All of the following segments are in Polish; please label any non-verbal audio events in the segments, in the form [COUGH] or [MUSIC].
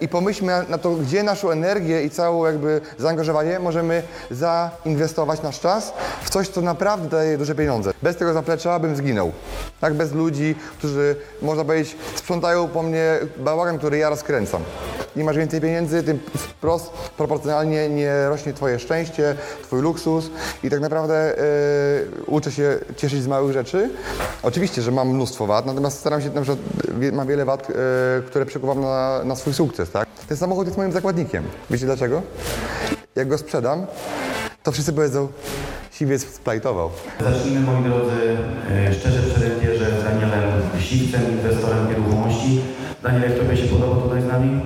I pomyślmy na to, gdzie naszą energię i całe jakby zaangażowanie możemy zainwestować nasz czas w coś, co naprawdę daje duże pieniądze. Bez tego zaplecza bym zginął. Tak, bez ludzi, którzy, można powiedzieć, sprzątają po mnie bałagan, który ja rozkręcam. Im masz więcej pieniędzy, tym wprost proporcjonalnie nie rośnie Twoje szczęście, Twój luksus i tak naprawdę e, uczę się cieszyć z małych rzeczy. Oczywiście, że mam mnóstwo wad, natomiast staram się, na przykład, mam wiele wad, e, które przekuwam na, na swój sukces, tak? Ten samochód jest moim zakładnikiem. Wiecie dlaczego? Jak go sprzedam, to wszyscy powiedzą, siwiec splajtował. Zacznijmy moi drodzy e, szczerze przerębie, że z Danielem Siwcem, inwestorem nieruchomości. Daniel, jak Tobie się podoba tutaj z nami?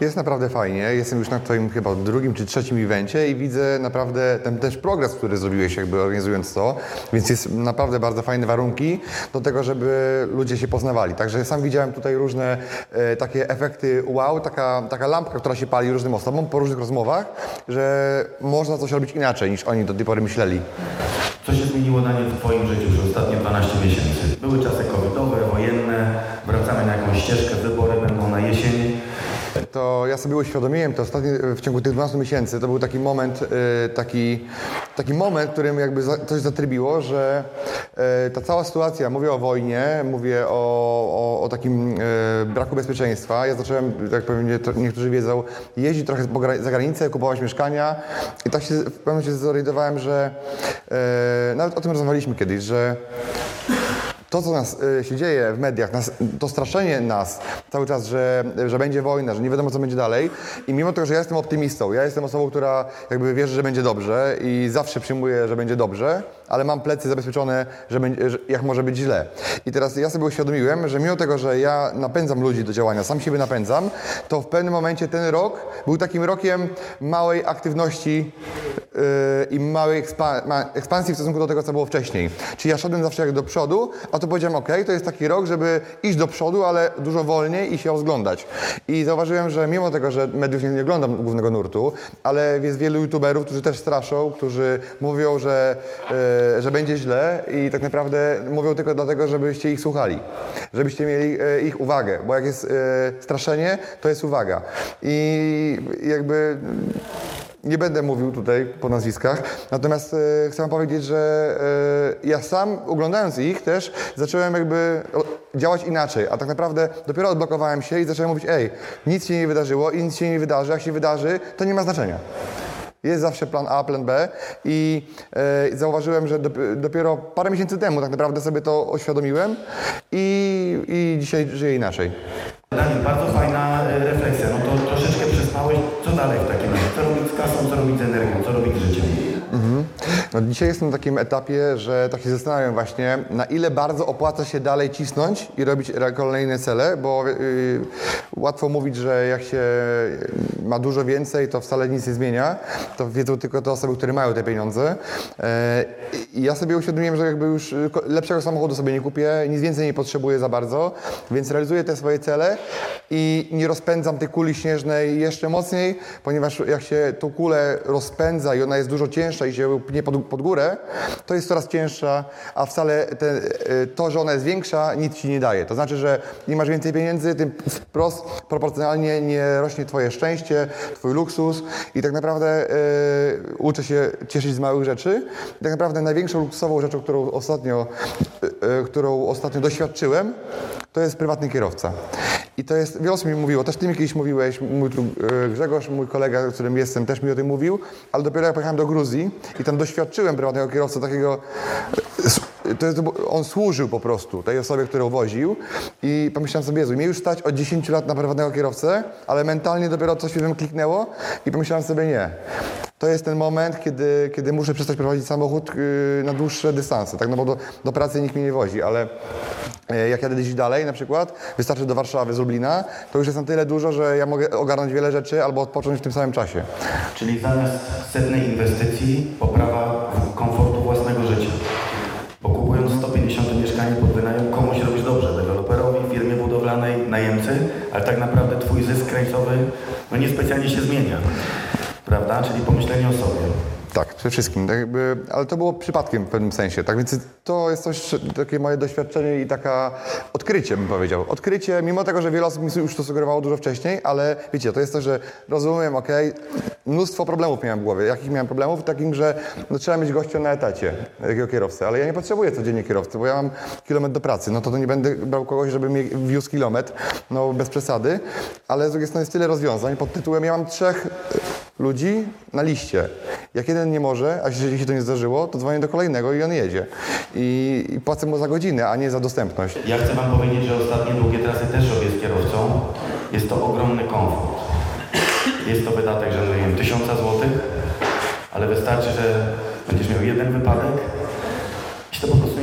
Jest naprawdę fajnie. Jestem już na Twoim chyba drugim czy trzecim evencie i widzę naprawdę ten też progres, który zrobiłeś jakby organizując to, więc jest naprawdę bardzo fajne warunki do tego, żeby ludzie się poznawali. Także sam widziałem tutaj różne e, takie efekty wow, taka, taka lampka, która się pali różnym osobom po różnych rozmowach, że można coś robić inaczej niż oni do tej pory myśleli. Co się zmieniło Daniel w Twoim życiu przez ostatnie 12 miesięcy? Były czasy covidowe, wojenne, wracamy na jakąś ścieżkę, wybory będą na jesień. To ja sobie uświadomiłem to ostatnio w ciągu tych 12 miesięcy, to był taki moment, y, taki, taki moment, w którym jakby coś zatrybiło, że y, ta cała sytuacja, mówię o wojnie, mówię o, o, o takim braku bezpieczeństwa. Ja zacząłem, tak to niektórzy wiedzą, jeździć trochę za granicę, kupować mieszkania. I tak się w pewnym momencie zorientowałem, że nawet o tym rozmawialiśmy kiedyś, że to, co nas y, się dzieje w mediach, nas, to straszenie nas cały czas, że, że będzie wojna, że nie wiadomo, co będzie dalej. I mimo tego, że ja jestem optymistą, ja jestem osobą, która jakby wierzy, że będzie dobrze i zawsze przyjmuję, że będzie dobrze, ale mam plecy zabezpieczone, że, będzie, że jak może być źle. I teraz ja sobie uświadomiłem, że mimo tego, że ja napędzam ludzi do działania, sam siebie napędzam, to w pewnym momencie ten rok był takim rokiem małej aktywności yy, i małej ekspa- ma- ekspansji w stosunku do tego, co było wcześniej. Czyli ja szedłem zawsze jak do przodu, to powiedziałem, ok, to jest taki rok, żeby iść do przodu, ale dużo wolniej i się rozglądać. I zauważyłem, że mimo tego, że mediów nie, nie oglądam głównego nurtu, ale jest wielu youtuberów, którzy też straszą, którzy mówią, że, e, że będzie źle i tak naprawdę mówią tylko dlatego, żebyście ich słuchali, żebyście mieli e, ich uwagę, bo jak jest e, straszenie, to jest uwaga. I jakby nie będę mówił tutaj po nazwiskach, natomiast e, chcę powiedzieć, że e, ja sam oglądając ich też zacząłem jakby działać inaczej, a tak naprawdę dopiero odblokowałem się i zacząłem mówić, ej, nic się nie wydarzyło i nic się nie wydarzy, jak się wydarzy, to nie ma znaczenia. Jest zawsze plan A, plan B i e, zauważyłem, że dop- dopiero parę miesięcy temu tak naprawdę sobie to oświadomiłem i, i dzisiaj żyję inaczej. Daniel, bardzo fajna e, refleksja. No to troszeczkę przespałeś. Co dalej w takim razie? Co robić z kasą, co robić z energią, co robić z życiem? No, dzisiaj jestem na takim etapie, że tak się zastanawiam właśnie, na ile bardzo opłaca się dalej cisnąć i robić kolejne cele, bo yy, łatwo mówić, że jak się ma dużo więcej, to wcale nic nie zmienia. To wiedzą tylko te osoby, które mają te pieniądze. I ja sobie uświadomiłem, że jakby już y, lepszego samochodu sobie nie kupię, nic więcej nie potrzebuję za bardzo, więc realizuję te swoje cele i nie rozpędzam tej kuli śnieżnej jeszcze mocniej, ponieważ jak się tą kulę rozpędza i ona jest dużo cięższa i się ją pnie pod, pod górę, to jest coraz cięższa, a wcale te, y, to, że ona jest większa, nic ci nie daje. To znaczy, że im masz więcej pieniędzy, tym wprost proporcjonalnie nie rośnie twoje szczęście, twój luksus i tak naprawdę y, uczę się cieszyć z małych rzeczy. I tak naprawdę największą luksusową rzeczą, którą ostatnio, y, y, którą ostatnio doświadczyłem, to jest prywatny kierowca. I to jest, wiele osób mi mówiło, też ty mi kiedyś mówiłeś, mój tu, e, Grzegorz, mój kolega, którym jestem, też mi o tym mówił, ale dopiero jak pojechałem do Gruzji i tam doświadczyłem prywatnego kierowcy takiego e, to jest, on służył po prostu tej osobie, którą woził i pomyślałem sobie, Jezu, mnie już stać od 10 lat na prywatnego kierowcę, ale mentalnie dopiero coś mi kliknęło i pomyślałem sobie, nie. To jest ten moment, kiedy, kiedy muszę przestać prowadzić samochód yy, na dłuższe dystanse, tak? No bo do, do pracy nikt mnie nie wozi, ale yy, jak jadę gdzieś dalej na przykład, wystarczy do Warszawy z Lublina, to już jest na tyle dużo, że ja mogę ogarnąć wiele rzeczy albo odpocząć w tym samym czasie. Czyli zamiast setnej inwestycji poprawa ale tak naprawdę twój zysk krańcowy no niespecjalnie się zmienia. Prawda? Czyli pomyślenie o sobie. Tak, przede wszystkim, tak jakby, ale to było przypadkiem w pewnym sensie, tak więc to jest coś, takie moje doświadczenie i taka odkrycie bym powiedział. Odkrycie, mimo tego, że wiele osób mi już to sugerowało dużo wcześniej, ale wiecie, to jest to, że rozumiem, ok, mnóstwo problemów miałem w głowie. Jakich miałem problemów? Takim, że no, trzeba mieć gościa na etacie, takiego kierowcy, ale ja nie potrzebuję codziennie kierowcy, bo ja mam kilometr do pracy, no to, to nie będę brał kogoś, żeby mnie wiózł kilometr, no bez przesady, ale z drugiej strony jest tyle rozwiązań pod tytułem, ja mam trzech ludzi na liście. Jak jeden nie może, a jeżeli się to nie zdarzyło, to dzwonię do kolejnego i on jedzie. I, I płacę mu za godzinę, a nie za dostępność. Ja chcę Wam powiedzieć, że ostatnie długie trasy też robię z kierowcą. Jest to ogromny komfort. Jest to wydatek, że nie wiem, tysiąca złotych, ale wystarczy, że będziesz miał jeden wypadek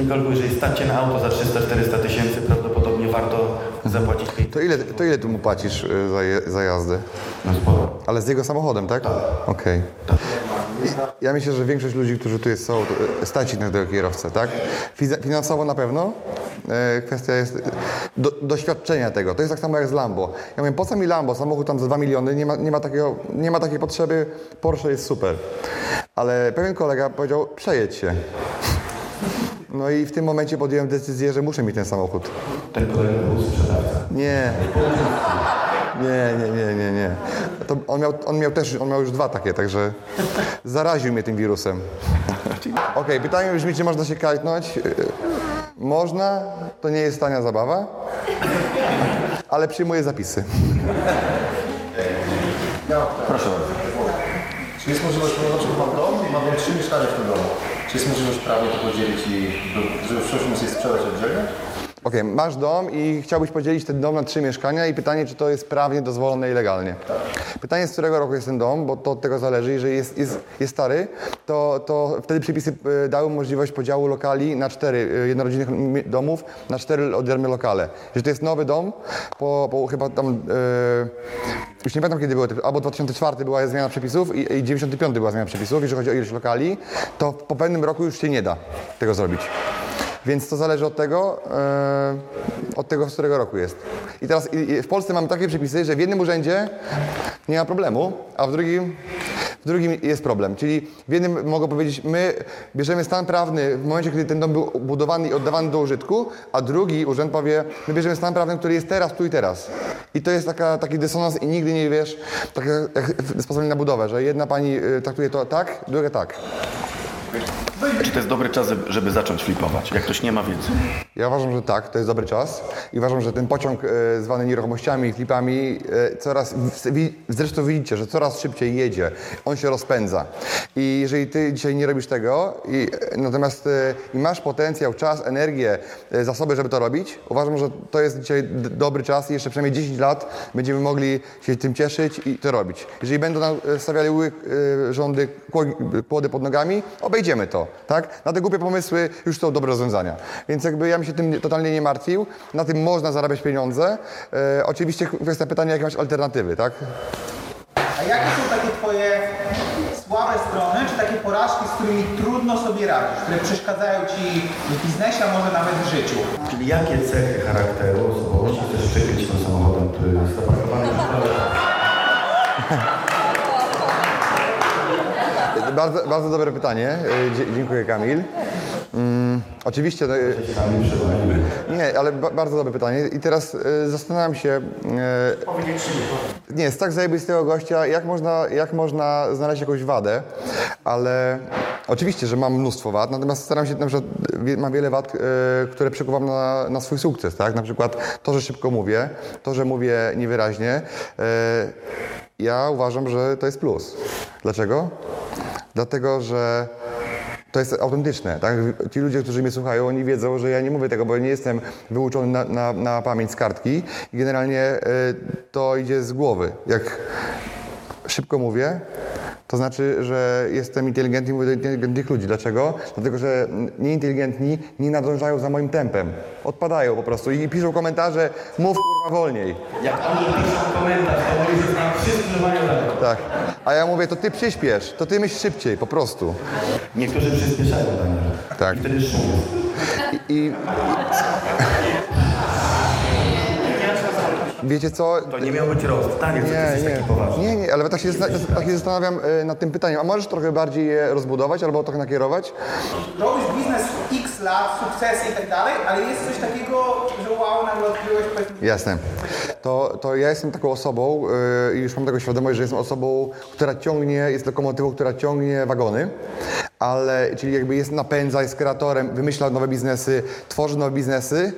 kalkuluje, jeżeli stać Cię na auto za 300-400 tysięcy, prawdopodobnie warto zapłacić 5 To ile, to ile ty mu płacisz y, za, je, za jazdę? No sporo. Ale z jego samochodem, tak? Okej. I Ja myślę, że większość ludzi, którzy tu jest, są, to, stać ich na tego kierowcę, tak? Fiza- Finansowo na pewno. E, Kwestia jest do, doświadczenia tego. To jest tak samo jak z Lambo. Ja mówię, po co mi Lambo? Samochód tam za 2 miliony, nie ma, nie ma, takiego, nie ma takiej potrzeby. Porsche jest super. Ale pewien kolega powiedział, przejedź się. No i w tym momencie podjąłem decyzję, że muszę mieć ten samochód. Ten kolega był sprzedawca. Nie. Nie, nie, nie, nie, nie. To on, miał, on miał też, on miał już dwa takie, także zaraził mnie tym wirusem. Okej, pytanie brzmi, czy można się kajtnąć? Można, to nie jest tania zabawa, ale przyjmuję zapisy. Proszę bardzo. Czy jest możliwość, przykład mam dom i mam trzy mieszkania w tym domu. Jest możliwość prawnie to podzielić i żeby móc je sprzedać oddzielnie? Okej, masz dom i chciałbyś podzielić ten dom na trzy mieszkania i pytanie, czy to jest prawnie dozwolone i legalnie. Pytanie, z którego roku jest ten dom, bo to od tego zależy. Jeżeli jest, jest, jest stary, to, to wtedy przepisy e, dały możliwość podziału lokali na cztery, e, jednorodzinnych mi- domów, na cztery oddzielne lokale. Jeżeli to jest nowy dom, po, po chyba tam, e, już nie pamiętam kiedy było, albo 2004 była zmiana przepisów i, i 95 była zmiana przepisów, jeżeli chodzi o ilość lokali, to po pewnym roku już się nie da tego zrobić. Więc to zależy od tego, e, od tego, z którego roku jest. I teraz i, i w Polsce mamy takie przepisy, że w jednym urzędzie nie ma problemu, a w drugim, w drugim jest problem. Czyli w jednym mogą powiedzieć, my bierzemy stan prawny w momencie, kiedy ten dom był budowany i oddawany do użytku, a drugi urząd powie, my bierzemy stan prawny, który jest teraz, tu i teraz. I to jest taka, taki dysonans i nigdy nie wiesz, tak jak sposobem na budowę, że jedna pani y, traktuje to tak, druga tak. Czy to jest dobry czas, żeby zacząć flipować, jak ktoś nie ma wiedzy? Ja uważam, że tak, to jest dobry czas i uważam, że ten pociąg e, zwany nieruchomościami i flipami e, coraz, w- zresztą widzicie, że coraz szybciej jedzie, on się rozpędza. I jeżeli ty dzisiaj nie robisz tego, i, e, natomiast e, i masz potencjał, czas, energię, e, zasoby, żeby to robić, uważam, że to jest dzisiaj dobry czas i jeszcze przynajmniej 10 lat będziemy mogli się tym cieszyć i to robić. Jeżeli będą nam e, stawiali rządy kło- kłody pod nogami, obejdziemy to, tak? Na te głupie pomysły już są dobre rozwiązania. Więc jakby ja bym się tym totalnie nie martwił. Na tym można zarabiać pieniądze. E, oczywiście kwestia pytania, jakie masz alternatywy, tak? A jakie są takie twoje słabe strony, czy takie porażki, z którymi trudno sobie radzić, które przeszkadzają ci w biznesie, a może nawet w życiu? Czyli jakie cechy charakteru, osobowości chcesz przykryć tym samochodem, który jest zaparkowany [LAUGHS] w? Bardzo, bardzo dobre pytanie. E, dziękuję, Kamil. Mm, oczywiście, no, e, nie, ale ba, bardzo dobre pytanie. I teraz e, zastanawiam się, e, nie, jest tak zajebistego gościa, jak można, jak można znaleźć jakąś wadę, ale oczywiście, że mam mnóstwo wad, natomiast staram się, na przykład, mam wiele wad, które przekuwam na, na swój sukces, tak? Na przykład to, że szybko mówię, to, że mówię niewyraźnie. Ja uważam, że to jest plus. Dlaczego? Dlatego, że to jest autentyczne, tak? Ci ludzie, którzy mnie słuchają, oni wiedzą, że ja nie mówię tego, bo nie jestem wyuczony na, na, na pamięć z kartki i generalnie y, to idzie z głowy. Jak szybko mówię, to znaczy, że jestem inteligentny i mówię do inteligentnych ludzi. Dlaczego? Dlatego, że nieinteligentni nie nadążają za moim tempem. Odpadają po prostu i piszą komentarze, mów kurwa wolniej. Jak oni piszą komentarz, to oni już tam wszyscy mają. Tak. A ja mówię, to ty przyspiesz, to ty myśl szybciej, po prostu. Niektórzy przyspieszają, Daniel. Tak. I wtedy szum. I, i... [LAUGHS] Wiecie co? To nie miał być rost. Ty Nie, jesteś nie, taki poważny? nie, nie, ale tak się, tak się zastanawiam e, nad tym pytaniem. A możesz trochę bardziej je rozbudować albo trochę nakierować? Robisz biznes x lat, sukcesy i tak dalej, ale jest coś takiego, że wow, nagle odkryłeś powiedzmy... Jasne. To, to ja jestem taką osobą yy, i już mam tego świadomość, że jestem osobą, która ciągnie, jest lokomotywą, która ciągnie wagony, ale, czyli jakby jest napędza, jest kreatorem, wymyśla nowe biznesy, tworzy nowe biznesy,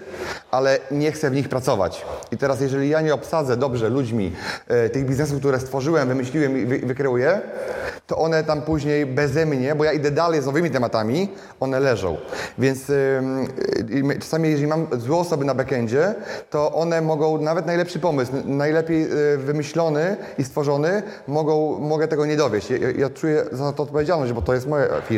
ale nie chce w nich pracować. I teraz jeżeli ja nie obsadzę dobrze ludźmi yy, tych biznesów, które stworzyłem, wymyśliłem i wy, wykreuję, to one tam później beze mnie, bo ja idę dalej z nowymi tematami, one leżą. Więc czasami, jeżeli mam złe osoby na backendzie, to one mogą, nawet najlepszy pomysł, najlepiej y, wymyślony i stworzony, mogą, mogę tego nie dowieść. Ja, ja czuję za to odpowiedzialność, bo to jest moja firma.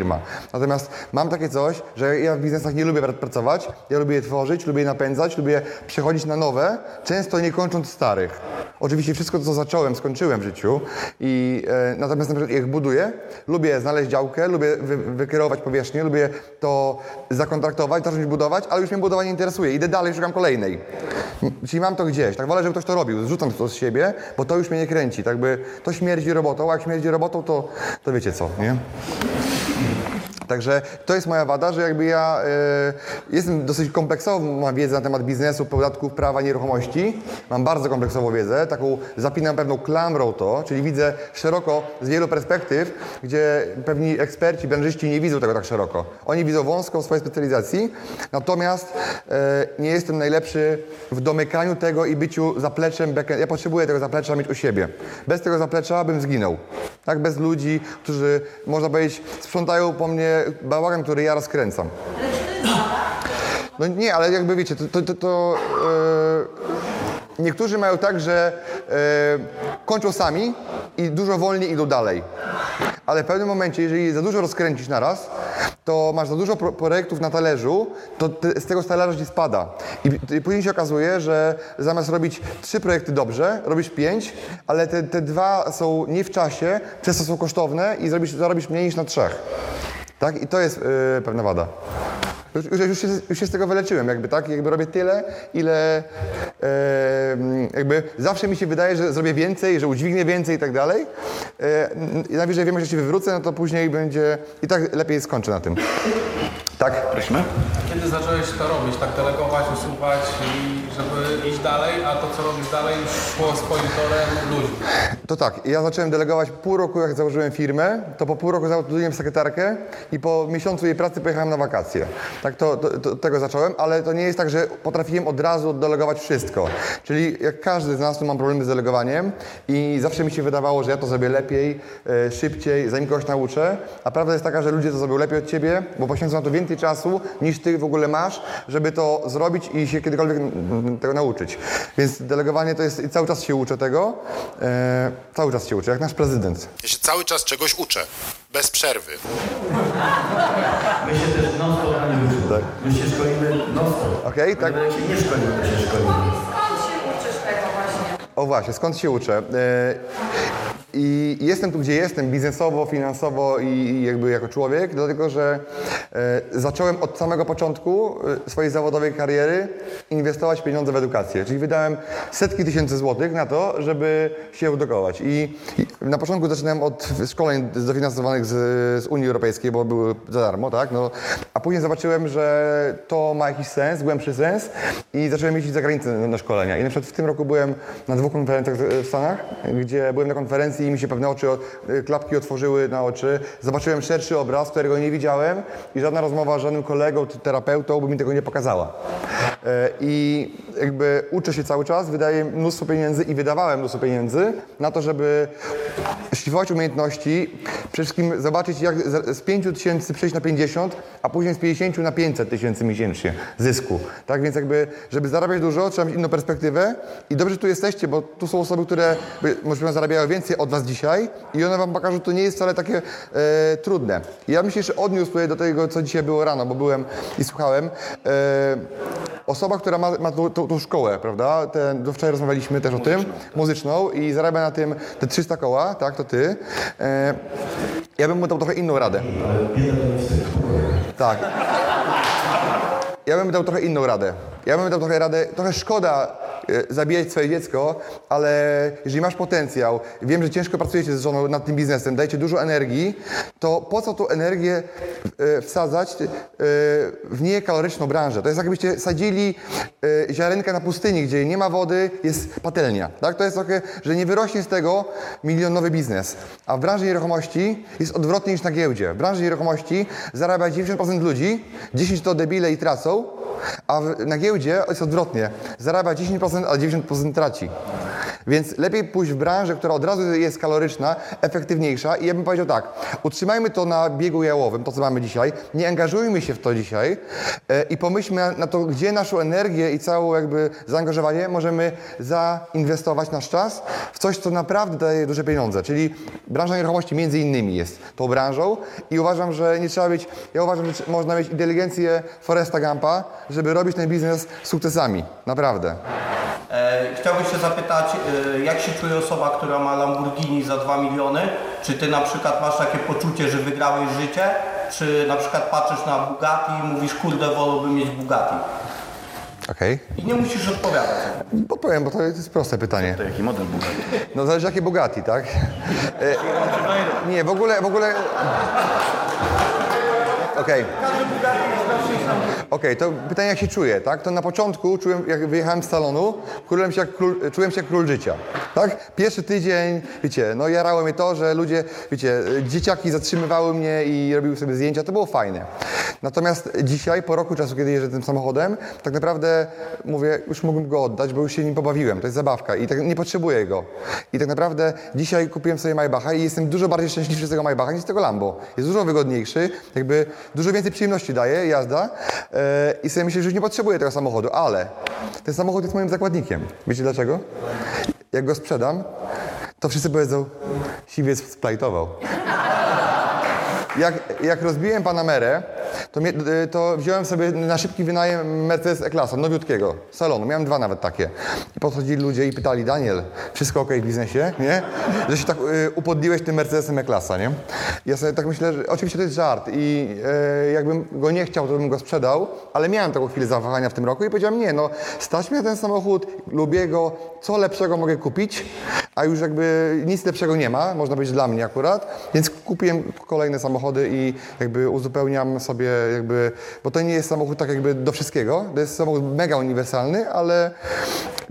Natomiast mam takie coś, że ja w biznesach nie lubię pra- pracować, ja lubię je tworzyć, lubię je napędzać, lubię przechodzić na nowe, często nie kończąc starych. Oczywiście wszystko, co zacząłem, skończyłem w życiu. I, e, natomiast na przykład jak buduję, lubię znaleźć działkę, lubię wy, wykierować powierzchnię, lubię to zakontraktować, zacząć budować, ale już mnie budowa nie interesuje. Idę dalej, szukam kolejnej. Czyli mam to gdzieś. Tak wolę, żeby ktoś to robił. Zrzucam to z siebie, bo to już mnie nie kręci. Tak by to śmierdzi robotą, a jak śmierdzi robotą, to, to wiecie co, nie? Thank you. Także to jest moja wada, że jakby ja y, jestem dosyć kompleksową, mam wiedzę na temat biznesu, podatków, prawa, nieruchomości. Mam bardzo kompleksową wiedzę, taką zapinam pewną klamrą to, czyli widzę szeroko z wielu perspektyw, gdzie pewni eksperci, branżyści nie widzą tego tak szeroko. Oni widzą wąsko w swojej specjalizacji, natomiast y, nie jestem najlepszy w domykaniu tego i byciu zapleczem. Ja potrzebuję tego zaplecza mieć u siebie. Bez tego zaplecza bym zginął. Tak, bez ludzi, którzy, można powiedzieć, sprzątają po mnie bałagan, który ja rozkręcam. No nie, ale jakby wiecie, to, to, to, to e, niektórzy mają tak, że e, kończą sami i dużo wolniej idą dalej. Ale w pewnym momencie, jeżeli za dużo rozkręcisz naraz, to masz za dużo pro- projektów na talerzu, to z tego talerza ci spada. I, I później się okazuje, że zamiast robić trzy projekty dobrze, robisz pięć, ale te, te dwa są nie w czasie, przez to są kosztowne i zrobisz, zarobisz mniej niż na trzech. Tak? I to jest yy, pewna wada. Już, już, już, się, już się z tego wyleczyłem, jakby tak? Jakby robię tyle, ile e, jakby zawsze mi się wydaje, że zrobię więcej, że udźwignię więcej i tak dalej. E, I najwyżej wiem, że się wywrócę, no to później będzie i tak lepiej skończę na tym. Tak? Prosimy? Kiedy zacząłeś to robić, tak delegować, usuwać i żeby iść dalej, a to co robisz dalej szło swoim torem ludźmi? To tak, ja zacząłem delegować pół roku, jak założyłem firmę, to po pół roku zatrudniłem sekretarkę i po miesiącu jej pracy pojechałem na wakacje. Tak to, to, to tego zacząłem, ale to nie jest tak, że potrafiłem od razu delegować wszystko. Czyli jak każdy z nas tu mam problemy z delegowaniem i zawsze mi się wydawało, że ja to zrobię lepiej, e, szybciej, zanim kogoś nauczę, a prawda jest taka, że ludzie to zrobią lepiej od ciebie, bo poświęcą na to więcej czasu niż ty w ogóle masz, żeby to zrobić i się kiedykolwiek tego nauczyć. Więc delegowanie to jest, i cały czas się uczę tego, e, cały czas się uczę, jak nasz prezydent. Ja się cały czas czegoś uczę. Bez przerwy. My się też non-stop na nim uczymy. My się szkolimy non-stop. Okej, tak? Nawet jak się nie szkolimy, to się szkolimy. Skąd się uczysz tego właśnie? O właśnie, skąd się uczę? E, I jestem tu, gdzie jestem, biznesowo, finansowo i, jakby jako człowiek, dlatego że e, zacząłem od samego początku e, swojej zawodowej kariery inwestować pieniądze w edukację. Czyli wydałem setki tysięcy złotych na to, żeby się edukować. I, na początku zaczynałem od szkoleń dofinansowanych z, z Unii Europejskiej, bo były za darmo, tak? No, a później zobaczyłem, że to ma jakiś sens, głębszy sens i zacząłem jeździć za granicę na szkolenia. I na przykład w tym roku byłem na dwóch konferencjach w Stanach, gdzie byłem na konferencji konferencji i mi się pewne oczy, y, klapki otworzyły na oczy. Zobaczyłem szerszy obraz, którego nie widziałem i żadna rozmowa z żadnym kolegą czy terapeutą by mi tego nie pokazała. E, I jakby uczę się cały czas, wydaję mnóstwo pieniędzy i wydawałem mnóstwo pieniędzy na to, żeby szlifować umiejętności, przede wszystkim zobaczyć jak z z 5 tysięcy przejść na 50, a później z 50 na 500 tysięcy miesięcznie zysku. Tak więc jakby, żeby zarabiać dużo, trzeba mieć inną perspektywę i dobrze tu jesteście, bo tu są osoby, które może zarabiają więcej od was dzisiaj i one wam pokażą, że to nie jest wcale takie e, trudne. Ja bym się jeszcze odniósł tutaj do tego, co dzisiaj było rano, bo byłem i słuchałem. E, Osoba, która ma, ma tą, tą, tą szkołę, prawda? Ten, do wczoraj rozmawialiśmy też o tym, muzyczną i zarabia na tym te 300 koła, tak, to ty. E, ja bym mu dał trochę inną radę. Tak. Ja bym dał trochę inną radę. Ja bym dał trochę radę, trochę szkoda zabijać swoje dziecko, ale jeżeli masz potencjał, wiem, że ciężko pracujecie z żoną nad tym biznesem, dajecie dużo energii, to po co tą energię e, wsadzać e, w niekaloryczną branżę? To jest jakbyście sadzili e, ziarenka na pustyni, gdzie nie ma wody, jest patelnia. Tak? To jest trochę, że nie wyrośnie z tego milionowy biznes. A w branży nieruchomości jest odwrotnie niż na giełdzie. W branży nieruchomości zarabia 90% ludzi, 10% to debile i tracą, a na giełdzie jest odwrotnie. Zarabia 10%, a 90% traci. Więc lepiej pójść w branżę, która od razu jest kaloryczna, efektywniejsza i ja bym powiedział tak, utrzymajmy to na biegu jałowym, to co mamy dzisiaj, nie angażujmy się w to dzisiaj e, i pomyślmy na to, gdzie naszą energię i całe jakby zaangażowanie możemy zainwestować nasz czas w coś, co naprawdę daje duże pieniądze, czyli branża nieruchomości między innymi jest tą branżą i uważam, że nie trzeba być, ja uważam, że można mieć inteligencję Foresta Gampa, żeby robić ten biznes sukcesami, naprawdę. E, chciałbym się zapytać, e, jak się czuje osoba, która ma Lamborghini za 2 miliony? Czy ty na przykład masz takie poczucie, że wygrałeś życie? Czy na przykład patrzysz na Bugatti i mówisz, kurde, wolałbym mieć Bugatti? Okej. I nie musisz odpowiadać. Podpowiem, bo to jest proste pytanie. To jaki model Bugatti? No zależy jakie Bugatti, tak? E, nie, w ogóle, w ogóle... Okej. Okej, to pytanie jak się czuję, tak? To na początku czułem, jak wyjechałem z salonu, czułem się, jak król, czułem się jak król życia, tak? Pierwszy tydzień, wiecie, no jarało mnie to, że ludzie, wiecie, dzieciaki zatrzymywały mnie i robiły sobie zdjęcia, to było fajne. Natomiast dzisiaj, po roku czasu, kiedy jeżdżę tym samochodem, tak naprawdę mówię, już mógłbym go oddać, bo już się nim pobawiłem, to jest zabawka i tak nie potrzebuję go. I tak naprawdę dzisiaj kupiłem sobie Maybacha i jestem dużo bardziej szczęśliwszy z tego Maybacha niż z tego Lambo. Jest dużo wygodniejszy, jakby dużo więcej przyjemności daje jazda i sobie myślę, że już nie potrzebuję tego samochodu, ale ten samochód jest moim zakładnikiem. Wiecie dlaczego? Jak go sprzedam, to wszyscy powiedzą, siwiec splajtował. Jak, jak rozbiłem Panamerę, to, y, to wziąłem sobie na szybki wynajem Mercedes E-Klasa, nowiutkiego, salonu. Miałem dwa nawet takie. I podchodzili ludzie i pytali, Daniel, wszystko ok w biznesie, nie? Że się tak y, upodliłeś tym Mercedesem E-Klasa, nie? Ja sobie tak myślę, że oczywiście to jest żart i y, jakbym go nie chciał, to bym go sprzedał, ale miałem taką chwilę zawahania w tym roku i powiedziałem, nie, no stać mnie ten samochód, lubię go, co lepszego mogę kupić, a już jakby nic lepszego nie ma, można powiedzieć dla mnie akurat, więc kupiłem kolejne samochody i jakby uzupełniam sobie jakby, bo to nie jest samochód tak jakby do wszystkiego, to jest samochód mega uniwersalny, ale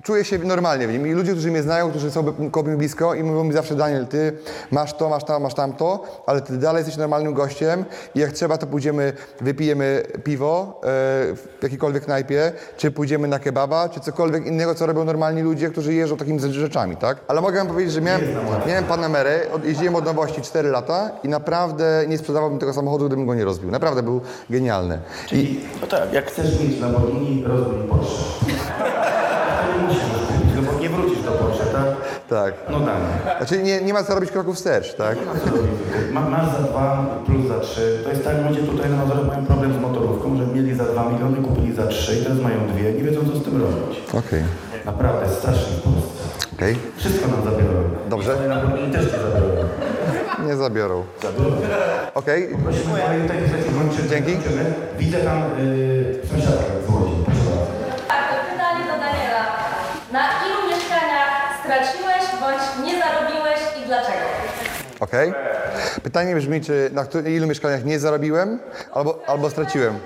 czuję się normalnie w nim i ludzie, którzy mnie znają, którzy są koło mnie blisko i mówią mi zawsze Daniel, ty masz to, masz to, masz tamto, ale ty dalej jesteś normalnym gościem i jak trzeba, to pójdziemy, wypijemy piwo e, w jakiejkolwiek knajpie, czy pójdziemy na kebaba, czy cokolwiek innego, co robią normalni ludzie, którzy jeżdżą takimi rzeczami, tak? Ale mogę wam powiedzieć, że miałem, miałem Panamerę, jeździłem od nowości 4 lata i naprawdę nie sprzedawałbym tego samochodu, gdybym go nie rozbił. Naprawdę był genialny. I, No tak, jak chcesz mieć Lamborghini, rozwój Porsche. To nie musisz no nie wrócisz do Porsche, tak? tak. No damy. Znaczy nie, nie ma co robić kroków wstecz, tak? Ma, masz za dwa plus za trzy. To jest tak, ludzie tutaj na Mazurach mają problem z motorówką, że mieli za dwa miliony, kupili za trzy i teraz mają dwie, nie wiedzą co z tym robić. Okej, Naprawdę, strasznie w Polsce. okej. Wszystko nam zabiorą. Dobrze. I też ci zabiorą. Nie zabiorą. Okej, Prosimy, tutaj kończymy. Dzięki. kończymy. Widzę tam yy, sąsiadkę z Łodzi. Proszę bardzo. Tak, pytanie do Daniela. Na ilu mieszkaniach straciłeś bądź nie zarobiłeś i dlaczego? okej. Pytanie brzmi, czy na któ- ilu mieszkaniach nie zarobiłem albo, albo straciłem.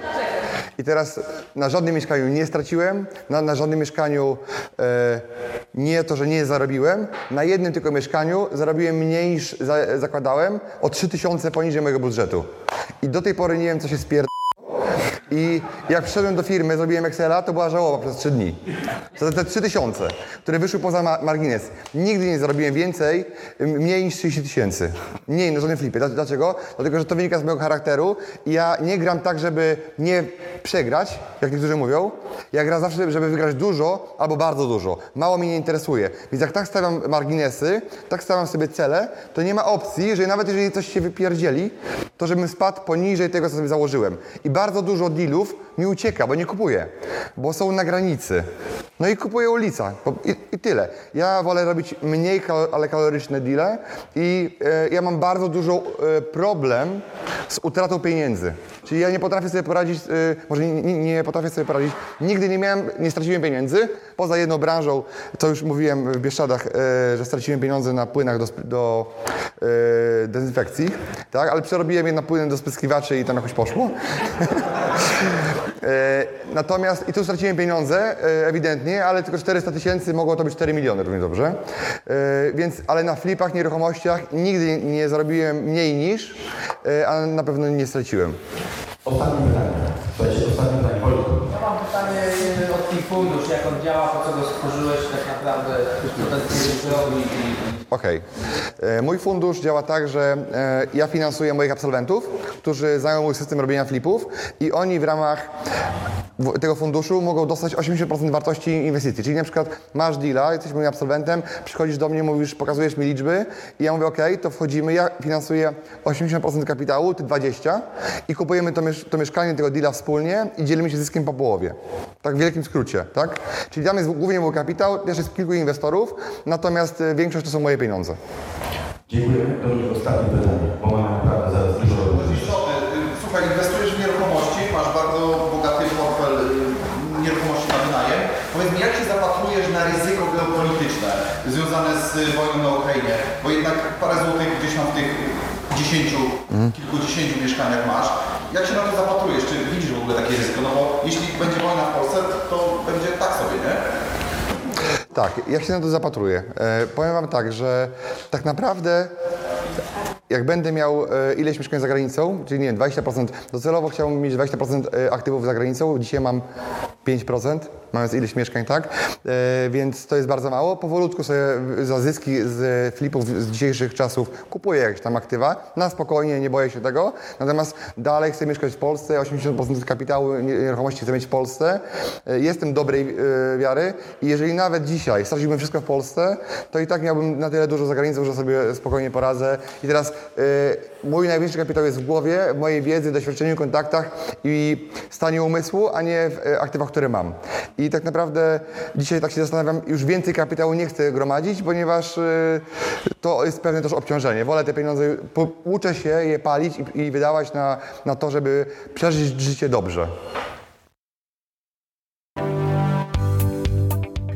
I teraz na żadnym mieszkaniu nie straciłem, na, na żadnym mieszkaniu e, nie to, że nie zarobiłem. Na jednym tylko mieszkaniu zarobiłem mniej niż za, zakładałem, o 3000 poniżej mojego budżetu. I do tej pory nie wiem, co się spier... I jak przyszedłem do firmy, zrobiłem Excela, to była żałoba przez 3 dni. To te 3000, które wyszły poza ma margines. Nigdy nie zarobiłem więcej, mniej niż 30 tysięcy. Mniej, no żadnym flipie. Dla- Dlaczego? Dlatego, że to wynika z mojego charakteru ja nie gram tak, żeby nie przegrać, jak niektórzy mówią. Ja gram zawsze, żeby wygrać dużo albo bardzo dużo. Mało mnie nie interesuje. Więc jak tak stawiam marginesy, tak stawiam sobie cele, to nie ma opcji, że nawet jeżeli coś się wypierdzieli, to żebym spadł poniżej tego, co sobie założyłem. I bardzo dużo dealów mi ucieka, bo nie kupuję, bo są na granicy. No i kupuję ulica i, i tyle. Ja wolę robić mniej, ale kaloryczne deale i e, ja mam bardzo dużo e, problem z utratą pieniędzy. Czyli ja nie potrafię sobie poradzić, e, może nie, nie, potrafię sobie poradzić, nigdy nie miałem, nie straciłem pieniędzy, poza jedną branżą, co już mówiłem w Bieszczadach, e, że straciłem pieniądze na płynach do, do e, dezynfekcji, tak, ale przerobiłem je na płyny do spryskiwaczy i tam jakoś poszło. [LAUGHS] E, Natomiast i tu straciłem pieniądze, e, ewidentnie, ale tylko 400 tysięcy, mogło to być 4 miliony, równie dobrze. Więc, ale na flipach, nieruchomościach nigdy nie zarobiłem mniej niż, a na pewno nie straciłem. Ostatnie pytanie. Słuchajcie, ostatnie pytanie. Ja mam pytanie o twój fundusz, jak on działa, po co go stworzyłeś tak naprawdę, co ten fundusz robi i... Okej. E, Mój fundusz działa tak, że e, ja finansuję moich absolwentów, którzy znają mój system robienia flipów i oni w ramach tego funduszu mogą dostać 80% wartości inwestycji. Czyli na przykład masz deala, jesteś moim absolwentem, przychodzisz do mnie, mówisz, pokazujesz mi liczby i ja mówię, ok, to wchodzimy, ja finansuję 80% kapitału, ty 20% i kupujemy to, to mieszkanie tego deala wspólnie i dzielimy się zyskiem po połowie. Tak w wielkim skrócie, tak? Czyli mnie jest głównie był kapitał, też jest kilku inwestorów, natomiast e, większość to są moje pieniądze. Dziękujemy. Dominik, ostatnie pytanie, bo mamy naprawdę zaraz dużo y, Słuchaj, inwestujesz w nieruchomości, masz bardzo bogaty portfel y, nieruchomości na wynajem. Powiedz mi, jak się zapatrujesz na ryzyko geopolityczne związane z y, wojną na Ukrainie? Bo jednak parę złotych gdzieś tam w tych dziesięciu, kilkudziesięciu mieszkaniach masz. Jak się na to zapatrujesz? Czy widzisz w ogóle takie ryzyko? No bo jeśli będzie wojna w Polsce, to będzie tak sobie, nie? Tak, ja się na to zapatruję. E, powiem Wam tak, że tak naprawdę jak będę miał e, ileś mieszkań za granicą, czyli nie wiem, 20%, docelowo chciałbym mieć 20% e, aktywów za granicą, dzisiaj mam 5%, mając ileś mieszkań, tak? E, więc to jest bardzo mało. Powolutku sobie za zyski z flipów z dzisiejszych czasów kupuję jakieś tam aktywa, na spokojnie, nie boję się tego. Natomiast dalej chcę mieszkać w Polsce, 80% kapitału nieruchomości chcę mieć w Polsce. Jestem dobrej wiary i jeżeli nawet dzisiaj straciłbym wszystko w Polsce, to i tak miałbym na tyle dużo za granicą, że sobie spokojnie poradzę. I teraz e, mój największy kapitał jest w głowie, w mojej wiedzy, doświadczeniu, kontaktach i stanie umysłu, a nie w e, aktywach, które mam. I tak naprawdę dzisiaj tak się zastanawiam, już więcej kapitału nie chcę gromadzić, ponieważ e, to jest pewne też obciążenie. Wolę te pieniądze, po, uczę się je palić i, i wydawać na, na to, żeby przeżyć życie dobrze.